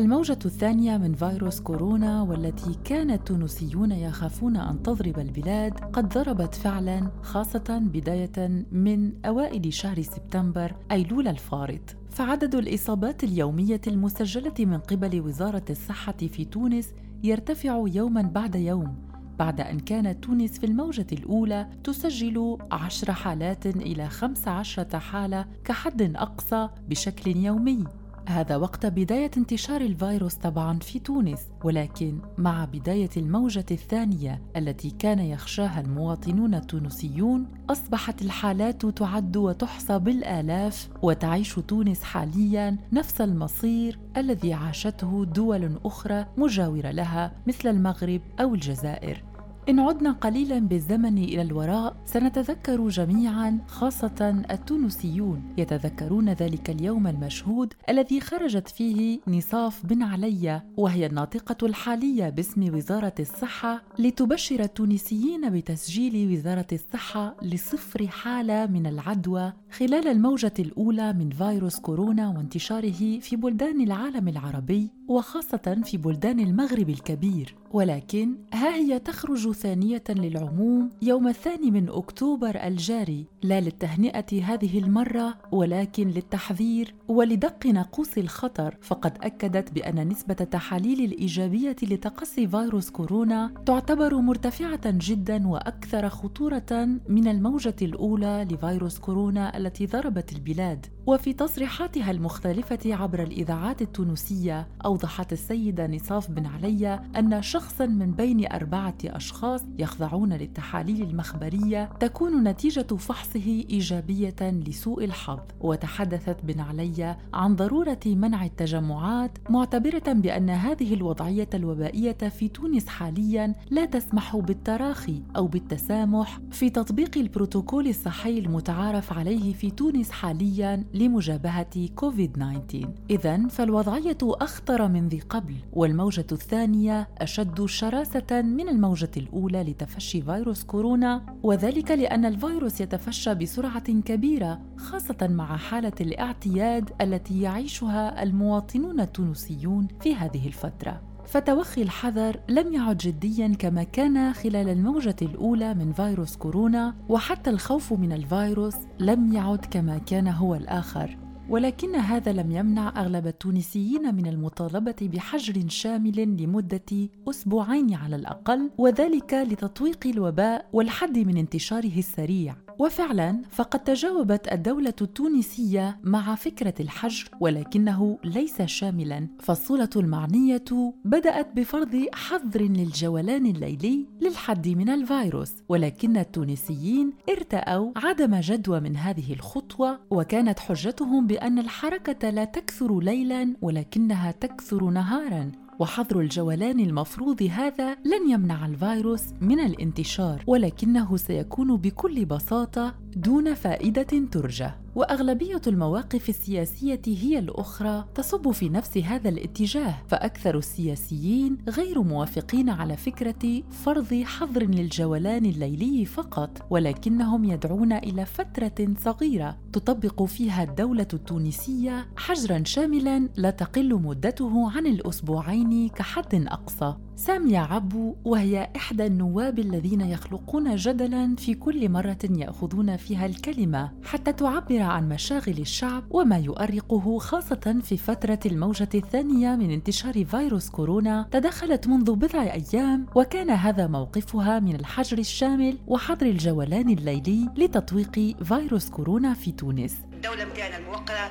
الموجة الثانية من فيروس كورونا والتي كان التونسيون يخافون أن تضرب البلاد قد ضربت فعلا خاصة بداية من أوائل شهر سبتمبر أيلول الفارط. فعدد الإصابات اليومية المسجلة من قبل وزارة الصحة في تونس يرتفع يوما بعد يوم بعد أن كانت تونس في الموجة الأولى تسجل عشر حالات إلى خمس عشرة حالة كحد أقصى بشكل يومي. هذا وقت بداية انتشار الفيروس طبعا في تونس ولكن مع بداية الموجة الثانية التي كان يخشاها المواطنون التونسيون أصبحت الحالات تعد وتحصى بالآلاف وتعيش تونس حاليا نفس المصير الذي عاشته دول أخرى مجاورة لها مثل المغرب أو الجزائر. إن عدنا قليلا بالزمن إلى الوراء سنتذكر جميعا خاصة التونسيون يتذكرون ذلك اليوم المشهود الذي خرجت فيه نصاف بن علي وهي الناطقة الحالية باسم وزارة الصحة لتبشر التونسيين بتسجيل وزارة الصحة لصفر حالة من العدوى خلال الموجة الأولى من فيروس كورونا وانتشاره في بلدان العالم العربي وخاصة في بلدان المغرب الكبير. ولكن ها هي تخرج ثانية للعموم يوم الثاني من أكتوبر الجاري لا للتهنئة هذه المرة ولكن للتحذير ولدق ناقوس الخطر فقد أكدت بأن نسبة التحاليل الإيجابية لتقصي فيروس كورونا تعتبر مرتفعة جدا وأكثر خطورة من الموجة الأولى لفيروس كورونا التي ضربت البلاد. وفي تصريحاتها المختلفة عبر الإذاعات التونسية أوضحت السيدة نصاف بن علي أن شخصا من بين أربعة أشخاص يخضعون للتحاليل المخبرية تكون نتيجة فحصه إيجابية لسوء الحظ. وتحدثت بن علي عن ضرورة منع التجمعات معتبرة بأن هذه الوضعية الوبائية في تونس حاليا لا تسمح بالتراخي أو بالتسامح في تطبيق البروتوكول الصحي المتعارف عليه في تونس حاليا لمجابهة كوفيد 19 إذا فالوضعية أخطر من ذي قبل والموجة الثانية أشد شراسة من الموجة الأولى. لتفشي فيروس كورونا وذلك لأن الفيروس يتفشى بسرعة كبيرة خاصة مع حالة الاعتياد التي يعيشها المواطنون التونسيون في هذه الفترة. فتوخي الحذر لم يعد جديا كما كان خلال الموجة الأولى من فيروس كورونا وحتى الخوف من الفيروس لم يعد كما كان هو الآخر. ولكن هذا لم يمنع أغلب التونسيين من المطالبة بحجر شامل لمدة أسبوعين على الأقل وذلك لتطويق الوباء والحد من انتشاره السريع. وفعلا فقد تجاوبت الدولة التونسية مع فكرة الحجر ولكنه ليس شاملا. فالصولة المعنية بدأت بفرض حظر للجولان الليلي للحد من الفيروس ولكن التونسيين ارتأوا عدم جدوى من هذه الخطوة وكانت حجتهم بأن الحركة لا تكثر ليلا ولكنها تكثر نهارا. وحظر الجولان المفروض هذا لن يمنع الفيروس من الانتشار ولكنه سيكون بكل بساطة دون فائدة ترجى. وأغلبية المواقف السياسية هي الأخرى تصب في نفس هذا الاتجاه فأكثر السياسيين غير موافقين على فكرة فرض حظر للجولان الليلي فقط ولكنهم يدعون إلى فترة صغيرة تطبق فيها الدولة التونسية حجرا شاملا لا تقل مدته عن الأسبوعين كحد أقصى. سامية عبو وهي إحدى النواب الذين يخلقون جدلا في كل مرة يأخذون فيها الكلمة حتى تعبر عن مشاغل الشعب وما يؤرقه خاصة في فترة الموجة الثانية من انتشار فيروس كورونا تدخلت منذ بضع أيام وكان هذا موقفها من الحجر الشامل وحظر الجولان الليلي لتطويق فيروس كورونا في تونس. الدولة متاعنا الموقرة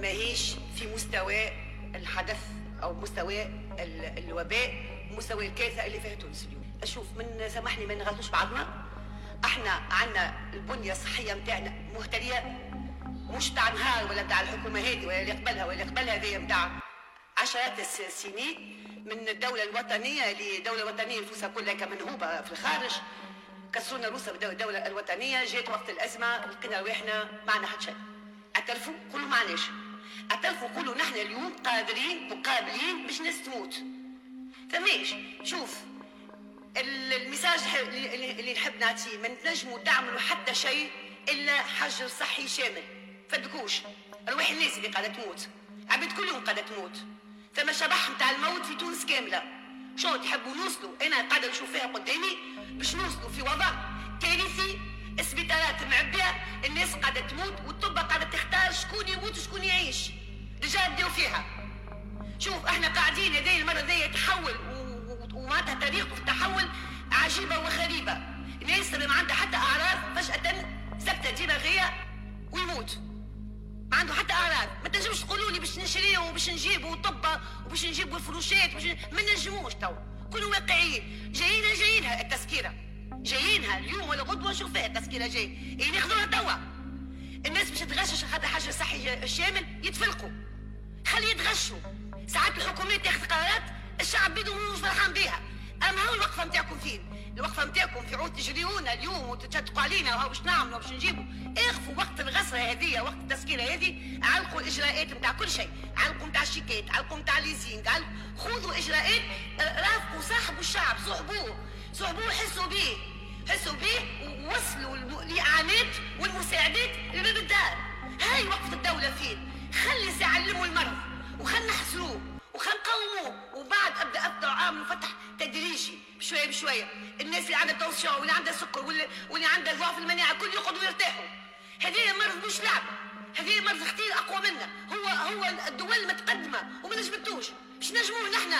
ماهيش في مستوى الحدث أو مستوى الوباء مستوى الكارثة اللي فيها تونس اليوم. أشوف من سامحني ما نغلطوش بعضنا. إحنا عندنا البنية الصحية نتاعنا مهترية. مش تاع نهار ولا تاع الحكومة هذه ولا اللي قبلها ولا اللي قبلها هذه نتاع عشرات السنين من الدولة الوطنية اللي الدولة الوطنية نفوسها كلها كمنهوبة في الخارج. كسرونا روسا بالدولة الوطنية جات وقت الأزمة لقينا رواحنا ما عندنا حتى شيء. اعترفوا قولوا معناش اعترفوا قولوا نحن اليوم قادرين مقابلين باش ناس تموت. فماش شوف المساج اللي نحب نعطيه ما تنجموا تعملوا حتى شيء إلا حجر صحي شامل. فدكوش. ارواح الناس اللي قاعدة تموت. عبيد كلهم قاعدة تموت. ثم شبح متاع الموت في تونس كاملة. شو تحبوا نوصلوا؟ أنا قاعدة نشوف فيها قدامي باش نوصلوا في وضع كارثي السبيطارات معبية الناس قاعدة تموت والطبة قاعدة تختار شكون يموت وشكون يعيش. déjà بداو فيها. شوف إحنا قاعدين هذه المرة ذي يتحول ومعناتها تاريخه في التحول عجيبة وغريبة. اللي ما عندها حتى أعراض فجأة سكتة دماغيه ويموت. ما عنده حتى اعراض ما تنجمش تقولوا لي باش نشريه وباش نجيبوا طبه وباش نجيبوا الفروشات وباش ما نجموش تو كونوا واقعيين. جايينها جايينها التسكيره جايينها اليوم ولا غدوة نشوف فيها التسكيره جاي يعني ياخذوها توا. الناس باش تغشش خاطر حاجة صحي شامل يتفلقوا. خلي يتغشوا. ساعات الحكومات تاخذ قرارات الشعب بيدو مش فرحان بها هو الوقفة نتاعكم فين؟ الوقفة نتاعكم في عود تجريونا اليوم وتتشدقوا علينا وهو باش نعملوا باش نجيبوا. اخفوا وقت الغسره هذه وقت التسكيره هذه علقوا الإجراءات نتاع كل شيء. علقوا نتاع الشيكات علقوا نتاع الليزينغ خذوا إجراءات رافقوا صاحبوا الشعب صحبوه صحبوه حسوا به حسوا به ووصلوا الإعانات والمساعدات لباب الدار. هاي وقفة الدولة فين؟ خلي سيعلموا المرض وخلنا نحسروه. وخلنا نقوموه وبعد أبدأ أبدأ عام مفتح تدريجي بشوية بشوية. الناس اللي عندها تنسيون واللي عندها سكر واللي, عندها ضعف المناعة كل يقعدوا يرتاحوا. هذه مرض مش لعبه هذه مرض كثير أقوى منا. هو هو الدول المتقدمه وما نجمتوش مش نجموه نحن.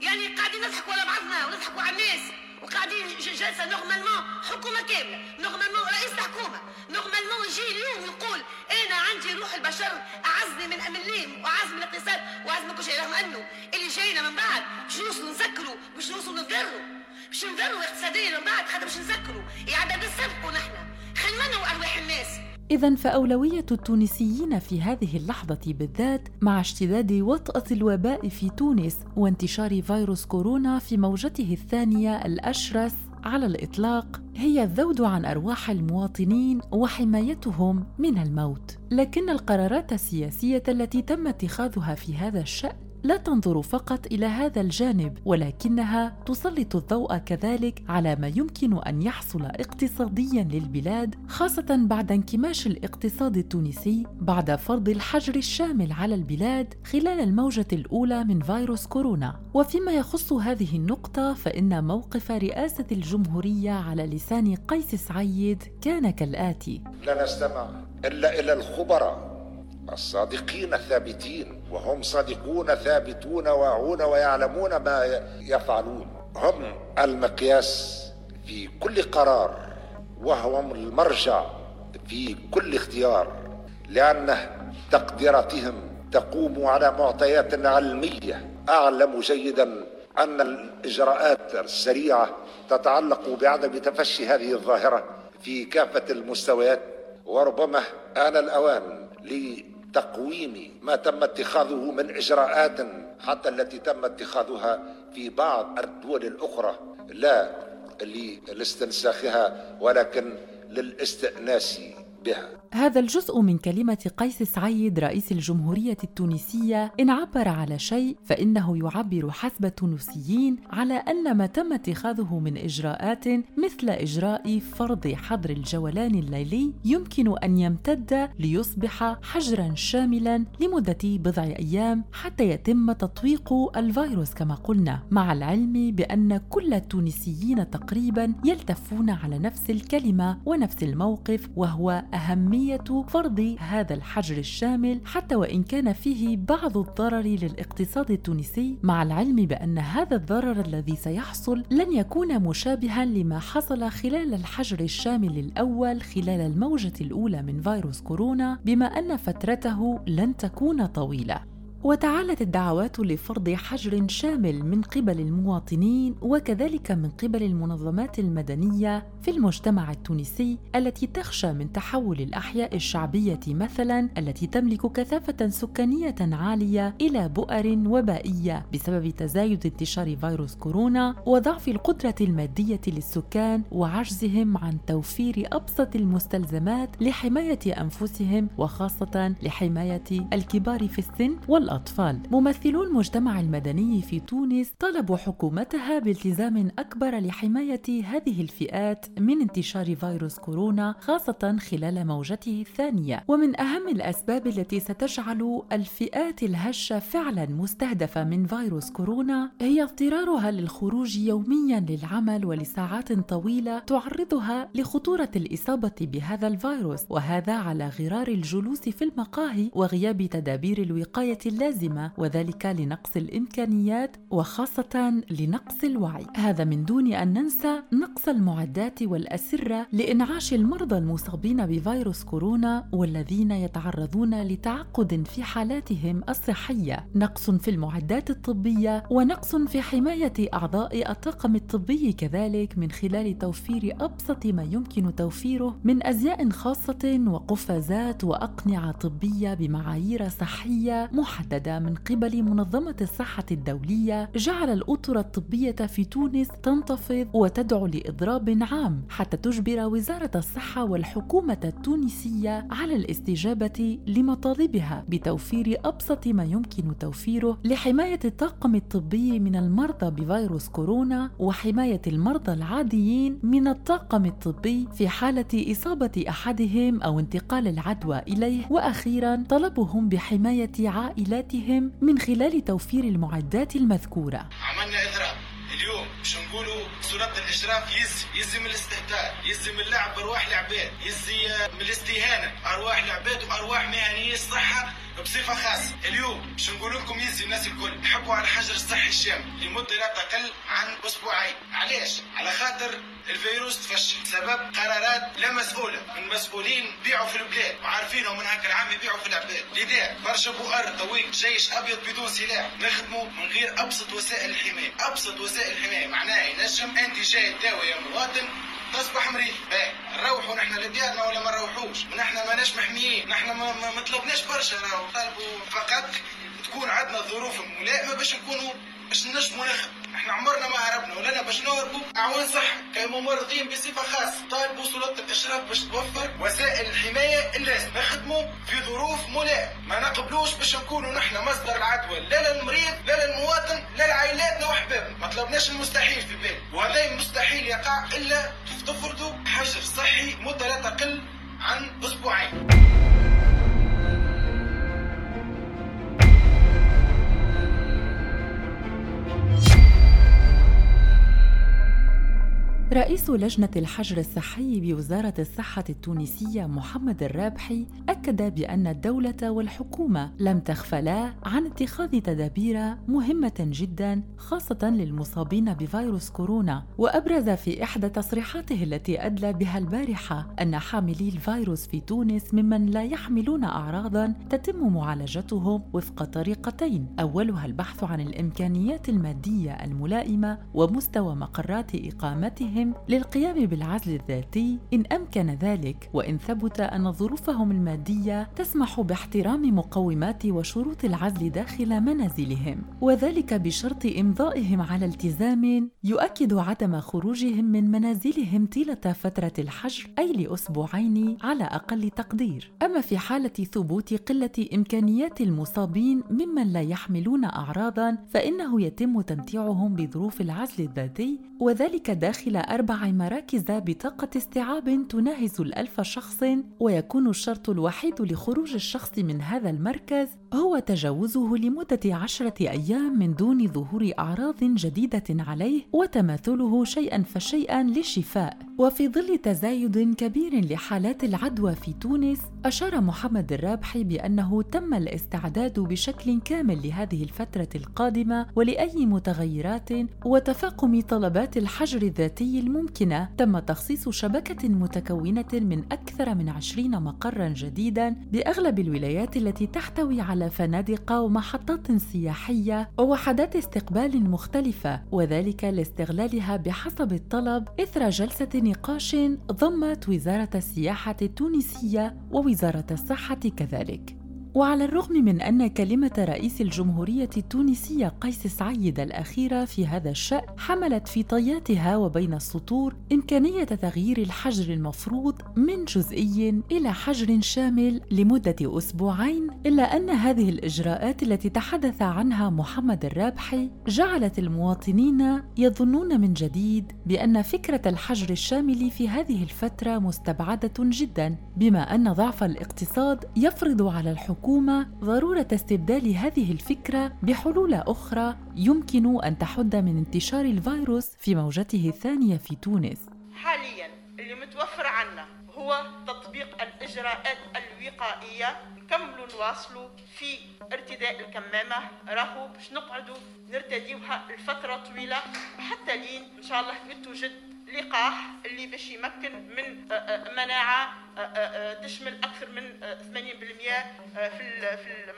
يعني قاعدين نضحكوا على بعضنا ونضحكوا على الناس. وقاعدين جالسه normalement حكومة كاملة. normalement رئيس الحكومة normalement يجي اليوم يقول أنا عندي روح البشر اعزني من امليم وأعز من الاقتصاد وأعز من كل شيء رغم أنه اللي جاينا من بعد باش نوصلوا نسكروا باش نوصلوا نضروا باش نضروا اقتصاديا من بعد حتى باش نسكروا يعني نسبقوا نحن. خلينا أرواح الناس. إذا فأولوية التونسيين في هذه اللحظة بالذات مع اشتداد وطأة الوباء في تونس وانتشار فيروس كورونا في موجته الثانية الأشرس على الإطلاق هي الذود عن أرواح المواطنين وحمايتهم من الموت، لكن القرارات السياسية التي تم اتخاذها في هذا الشأن لا تنظر فقط إلى هذا الجانب ولكنها تسلط الضوء كذلك على ما يمكن أن يحصل اقتصاديا للبلاد خاصة بعد انكماش الاقتصاد التونسي بعد فرض الحجر الشامل على البلاد خلال الموجة الأولى من فيروس كورونا. وفيما يخص هذه النقطة فإن موقف رئاسة الجمهورية على لسان قيس سعيد كان كالآتي. لا نستمع إلا إلى الخبراء الصادقين الثابتين وهم صادقون ثابتون واعون ويعلمون ما يفعلون. هم المقياس في كل قرار وهم المرجع في كل اختيار لأن تقديراتهم تقوم على معطيات علمية. أعلم جيدا أن الإجراءات السريعة تتعلق بعدم تفشي هذه الظاهرة في كافة المستويات وربما آن الأوان تقويم ما تم اتخاذه من إجراءات حتى التي تم اتخاذها في بعض الدول الأخرى لا لاستنساخها ولكن للاستئناس. بها. هذا الجزء من كلمة قيس سعيد رئيس الجمهورية التونسية. إن عبر على شيء فإنه يعبر حسب التونسيين على أن ما تم اتخاذه من إجراءات مثل إجراء فرض حظر الجولان الليلي يمكن أن يمتد ليصبح حجرا شاملا لمدة بضع أيام حتى يتم تطويق الفيروس كما قلنا. مع العلم بأن كل التونسيين تقريبا يلتفون على نفس الكلمة ونفس الموقف وهو أهمية فرض هذا الحجر الشامل حتى وإن كان فيه بعض الضرر للاقتصاد التونسي مع العلم بأن هذا الضرر الذي سيحصل لن يكون مشابها لما حصل خلال الحجر الشامل الأول خلال الموجة الأولى من فيروس كورونا بما أن فترته لن تكون طويلة. وتعالت الدعوات لفرض حجر شامل من قبل المواطنين وكذلك من قبل المنظمات المدنية في المجتمع التونسي التي تخشى من تحول الأحياء الشعبية مثلا التي تملك كثافة سكانية عالية إلى بؤر وبائية بسبب تزايد انتشار فيروس كورونا وضعف القدرة المادية للسكان وعجزهم عن توفير أبسط المستلزمات لحماية أنفسهم وخاصة لحماية الكبار في السن والأطفال. الأطفال. ممثلو المجتمع المدني في تونس طلبوا حكومتها بالتزام أكبر لحماية هذه الفئات من انتشار فيروس كورونا خاصة خلال موجته الثانية. ومن أهم الأسباب التي ستجعل الفئات الهشة فعلا مستهدفة من فيروس كورونا هي اضطرارها للخروج يوميا للعمل ولساعات طويلة تعرضها لخطورة الإصابة بهذا الفيروس وهذا على غرار الجلوس في المقاهي وغياب تدابير الوقاية اللازمة وذلك لنقص الإمكانيات وخاصة لنقص الوعي. هذا من دون أن ننسى نقص المعدات والأسرة لإنعاش المرضى المصابين بفيروس كورونا والذين يتعرضون لتعقد في حالاتهم الصحية. نقص في المعدات الطبية ونقص في حماية أعضاء الطاقم الطبي كذلك من خلال توفير أبسط ما يمكن توفيره من أزياء خاصة وقفازات وأقنعة طبية بمعايير صحية محددة من قبل منظمة الصحة الدولية جعل الأطر الطبية في تونس تنتفض وتدعو لإضراب عام حتى تجبر وزارة الصحة والحكومة التونسية على الاستجابة لمطالبها بتوفير أبسط ما يمكن توفيره لحماية الطاقم الطبي من المرضى بفيروس كورونا وحماية المرضى العاديين من الطاقم الطبي في حالة إصابة أحدهم أو انتقال العدوى إليه. وأخيرا طلبهم بحماية عائلاتهم من خلال توفير المعدات المذكورة. عملنا إضراب اليوم باش نقولوا صورة الإشراف يزي يزي من الاستهتار يزي من اللعب بأرواح العباد يزي من الاستهانة. أرواح العباد وأرواح مهنية الصحة بصفة خاصة. اليوم باش نقول لكم يزي الناس الكل. حكوا على الحجر الصحي الشامل لمدة لا تقل عن أسبوعين. علاش؟ على خاطر الفيروس تفشل. بسبب قرارات لا مسؤولة. من مسؤولين بيعوا في البلاد وعارفينهم من هكا العام يبيعوا في العباد. لذا برشا بؤر طويل جيش أبيض بدون سلاح نخدموا من غير أبسط وسائل الحماية. أبسط وسائل الحماية معناها ينجم أنت جاي تداوي يا مواطن تصبح مريض. باهي نروحوا نحن لديارنا ولا ما نروحوش؟ ونحن ماناش محميين نحن ما, ما, ما طلبناش برشا راهو. طالبوا فقط تكون عندنا ظروف ملائمة باش نكونوا باش نجموا نخدم إحنا عمرنا ما هربنا ولنا باش نهربوا. أعوان صحه كممرضين بصفة خاصة. طالبوا سلطة الاشراف باش توفر وسائل الحماية اللازم نخدموا في ظروف ملائمة. ما نقبلوش باش نكونوا نحن مصدر العدوى لا للمريض لا للمواطن. طلبناش المستحيل في بالي وهذا مستحيل يقع إلا تفرضوا حجر صحي مدة لا تقل عن أسبوعين. رئيس لجنة الحجر الصحي بوزارة الصحة التونسية محمد الرابحي أكد بأن الدولة والحكومة لم تغفلا عن اتخاذ تدابير مهمة جدا خاصة للمصابين بفيروس كورونا. وأبرز في إحدى تصريحاته التي أدلى بها البارحة أن حاملي الفيروس في تونس ممن لا يحملون أعراضا تتم معالجتهم وفق طريقتين. أولها البحث عن الإمكانيات المادية الملائمة ومستوى مقرات إقامتهم عليهم للقيام بالعزل الذاتي إن أمكن ذلك وإن ثبت أن ظروفهم المادية تسمح باحترام مقومات وشروط العزل داخل منازلهم وذلك بشرط إمضائهم على التزام يؤكد عدم خروجهم من منازلهم طيلة فترة الحجر أي لأسبوعين على أقل تقدير. أما في حالة ثبوت قلة إمكانيات المصابين ممن لا يحملون أعراضا فإنه يتم تمتيعهم بظروف العزل الذاتي وذلك داخل أربع مراكز بطاقة استيعاب تناهز الألف شخص ويكون الشرط الوحيد لخروج الشخص من هذا المركز هو تجاوزه لمدة عشرة أيام من دون ظهور أعراض جديدة عليه وتماثله شيئا فشيئا للشفاء. وفي ظل تزايد كبير لحالات العدوى في تونس أشار محمد الرابحي بأنه تم الاستعداد بشكل كامل لهذه الفترة القادمة ولأي متغيرات وتفاقم طلبات الحجر الذاتي الممكنة. تم تخصيص شبكة متكونة من أكثر من عشرين مقرا جديدا بأغلب الولايات التي تحتوي على فنادق ومحطات سياحية ووحدات استقبال مختلفة وذلك لاستغلالها بحسب الطلب إثر جلسة نقاش ضمت وزارة السياحة التونسية ووزارة الصحة كذلك. وعلى الرغم من أن كلمة رئيس الجمهورية التونسية قيس سعيد الأخيرة في هذا الشأن حملت في طياتها وبين السطور إمكانية تغيير الحجر المفروض من جزئي إلى حجر شامل لمدة أسبوعين إلا أن هذه الإجراءات التي تحدث عنها محمد الرابحي جعلت المواطنين يظنون من جديد بأن فكرة الحجر الشامل في هذه الفترة مستبعدة جدا بما أن ضعف الاقتصاد يفرض على الحكومة ضرورة استبدال هذه الفكرة بحلول أخرى يمكن أن تحد من انتشار الفيروس في موجته الثانية في تونس. حاليا اللي متوفر عنا هو تطبيق الإجراءات الوقائية. نكملوا نواصلوا في ارتداء الكمامة؟ راهو باش نقعدوا نرتديوها لفترة طويلة. حتى لين إن شاء الله توجد لقاح اللي باش يمكن من آه، آه، مناعة آه، تشمل أكثر من 80% في في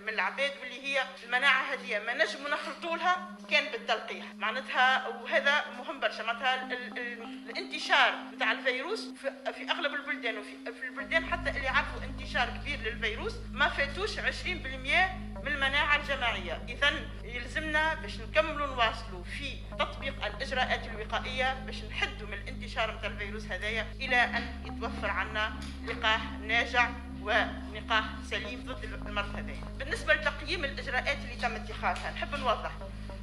من العباد واللي هي المناعة هذه ما نجموا نخلطوا لها كان بالتلقيح. معناتها وهذا مهم برشا معناتها الانتشار نتاع الفيروس في أغلب البلدان وفي في البلدان حتى اللي عرفوا انتشار كبير للفيروس ما فاتوش 20% من المناعة الجماعية. إذا يلزمنا باش نكملوا نواصلوا في تطبيق الإجراءات الوقائية باش نحدوا من الانتشار نتاع الفيروس هذايا إلى أن يتوفر عنا لقاح ناجع ونقاح سليم ضد المرض هذايا. بالنسبة لتقييم الإجراءات اللي تم اتخاذها نحب نوضح.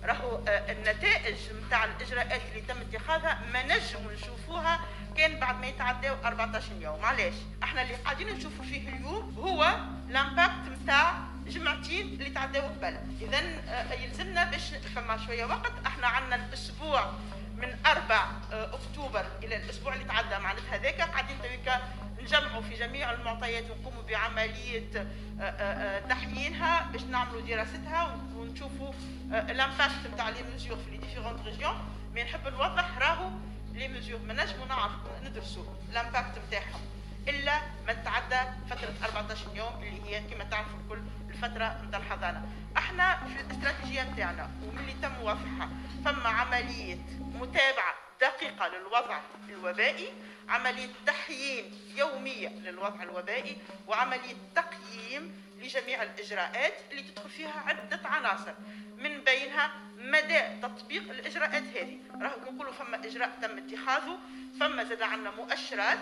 راهو آه، النتائج نتاع الإجراءات اللي تم اتخاذها ما نجموا نشوفوها كان بعد ما يتعداو 14 يوم. علاش إحنا اللي قاعدين نشوفوا فيه اليوم هو الامباكت نتاع جمعتين اللي تعداو قبل. اذا آه، يلزمنا باش فما شوية وقت. إحنا عندنا الأسبوع من 4 آه، أكتوبر إلى الأسبوع اللي تعدى. معناتها هذاك قاعدين تويكا نجمعوا في جميع المعطيات ونقوموا بعملية آه، تحيينها باش نعملوا دراستها ونشوفوا ال impact نتاع les في les différentes régions mais نحب نوضح راهو les mesures ما نجموا نعرف ندرسوا ال impact نتاعهم. إلا ما تعدى فترة 14 يوم اللي هي كما تعرفوا الكل الفترة نتاع الحضانة. إحنا في الاستراتيجية نتاعنا وملي تم وضعها فما عملية متابعة دقيقة للوضع الوبائي عملية تحيين يومية للوضع الوبائي وعملية تقييم لجميع الإجراءات اللي تدخل فيها عدة عناصر. من بينها مدى تطبيق الإجراءات هذه. راهو نقولوا فما إجراء تم اتخاذه فما زاد عندنا مؤشرات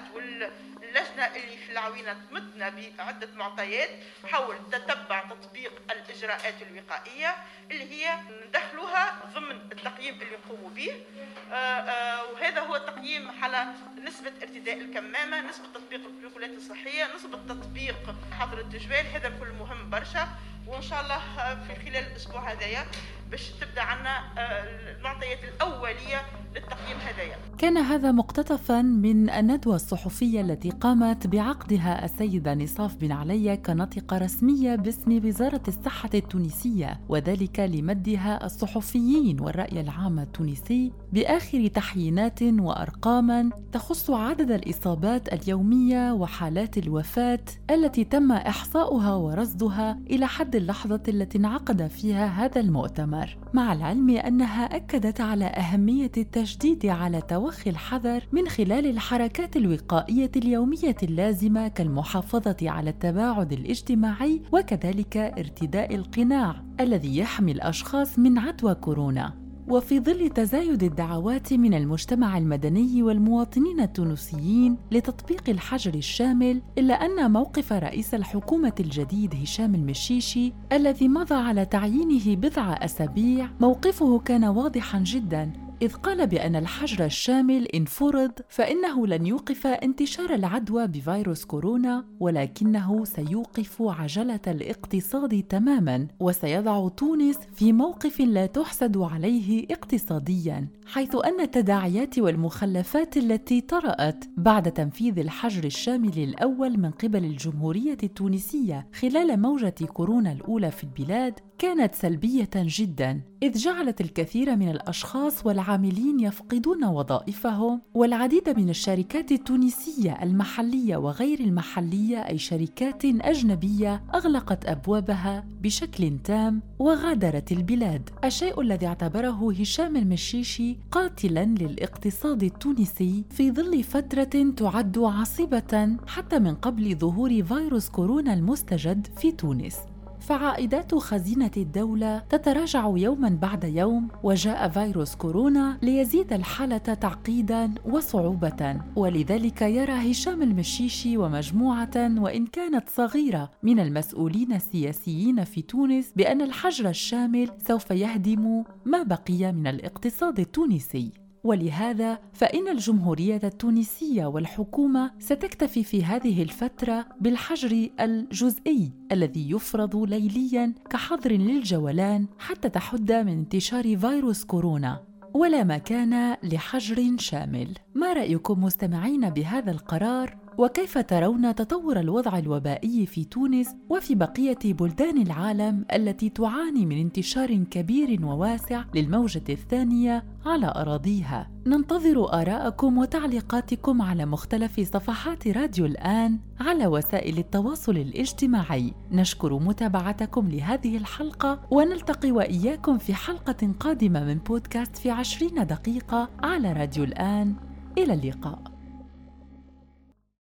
واللجنه اللي في العوينة تمدنا بعدة معطيات حول تتبع تطبيق الإجراءات الوقائية اللي هي ندخلوها ضمن التقييم اللي نقوموا به. آه، آه، وهذا هو تقييم على نسبة ارتداء الكمامة نسبة تطبيق البروتوكولات الصحية نسبة تطبيق حظر التجوال. هذا الكل مهم برشا وإن شاء الله في خلال الأسبوع هذايا باش تبدأ عنا آه، المعطيات الأولية للتقييم هذايا كان هذا مقتطفا من الندوة الصحفية التي قامت بعقدها السيدة نصاف بن علي كناطقة رسمية باسم وزارة الصحة التونسية وذلك لمدها الصحفيين والرأي العام التونسي بآخر تحيينات وأرقام تخص عدد الإصابات اليومية وحالات الوفاة التي تم إحصاؤها ورصدها إلى حد اللحظة التي انعقد فيها هذا المؤتمر مع العلم أنها أكدت على أهمية التشديد على توخي الحذر من خلال الحركات الوقائية اليومية اللازمة كالمحافظة على التباعد الاجتماعي وكذلك ارتداء القناع الذي يحمي الأشخاص من عدوى كورونا. وفي ظل تزايد الدعوات من المجتمع المدني والمواطنين التونسيين لتطبيق الحجر الشامل إلا أن موقف رئيس الحكومة الجديد هشام المشيشي الذي مضى على تعيينه بضع أسابيع موقفه كان واضحا جدا إذ قال بأن الحجر الشامل إن فرض فإنه لن يوقف انتشار العدوى بفيروس كورونا ولكنه سيوقف عجلة الاقتصاد تماما وسيضع تونس في موقف لا تحسد عليه اقتصاديا حيث أن التداعيات والمخلفات التي طرأت بعد تنفيذ الحجر الشامل الأول من قبل الجمهورية التونسية خلال موجة كورونا الأولى في البلاد كانت سلبية جدا إذ جعلت الكثير من الأشخاص والعالم العاملين يفقدون وظائفهم والعديد من الشركات التونسية المحلية وغير المحلية أي شركات أجنبية أغلقت أبوابها بشكل تام وغادرت البلاد. الشيء الذي اعتبره هشام المشيشي قاتلا للاقتصاد التونسي في ظل فترة تعد عصيبة حتى من قبل ظهور فيروس كورونا المستجد في تونس. فعائدات خزينة الدولة تتراجع يوما بعد يوم وجاء فيروس كورونا ليزيد الحالة تعقيدا وصعوبة. ولذلك يرى هشام المشيشي ومجموعة وإن كانت صغيرة من المسؤولين السياسيين في تونس بأن الحجر الشامل سوف يهدم ما بقي من الاقتصاد التونسي. ولهذا فإن الجمهورية التونسية والحكومة ستكتفي في هذه الفترة بالحجر الجزئي الذي يفرض ليليا كحظر للجولان حتى تحد من انتشار فيروس كورونا ولا مكان لحجر شامل. ما رأيكم مستمعين بهذا القرار؟ وكيف ترون تطور الوضع الوبائي في تونس وفي بقية بلدان العالم التي تعاني من انتشار كبير وواسع للموجة الثانية على أراضيها؟ ننتظر آراءكم وتعليقاتكم على مختلف صفحات راديو الآن على وسائل التواصل الاجتماعي. نشكر متابعتكم لهذه الحلقة ونلتقي وإياكم في حلقة قادمة من بودكاست في عشرين دقيقة على راديو الآن. إلى اللقاء.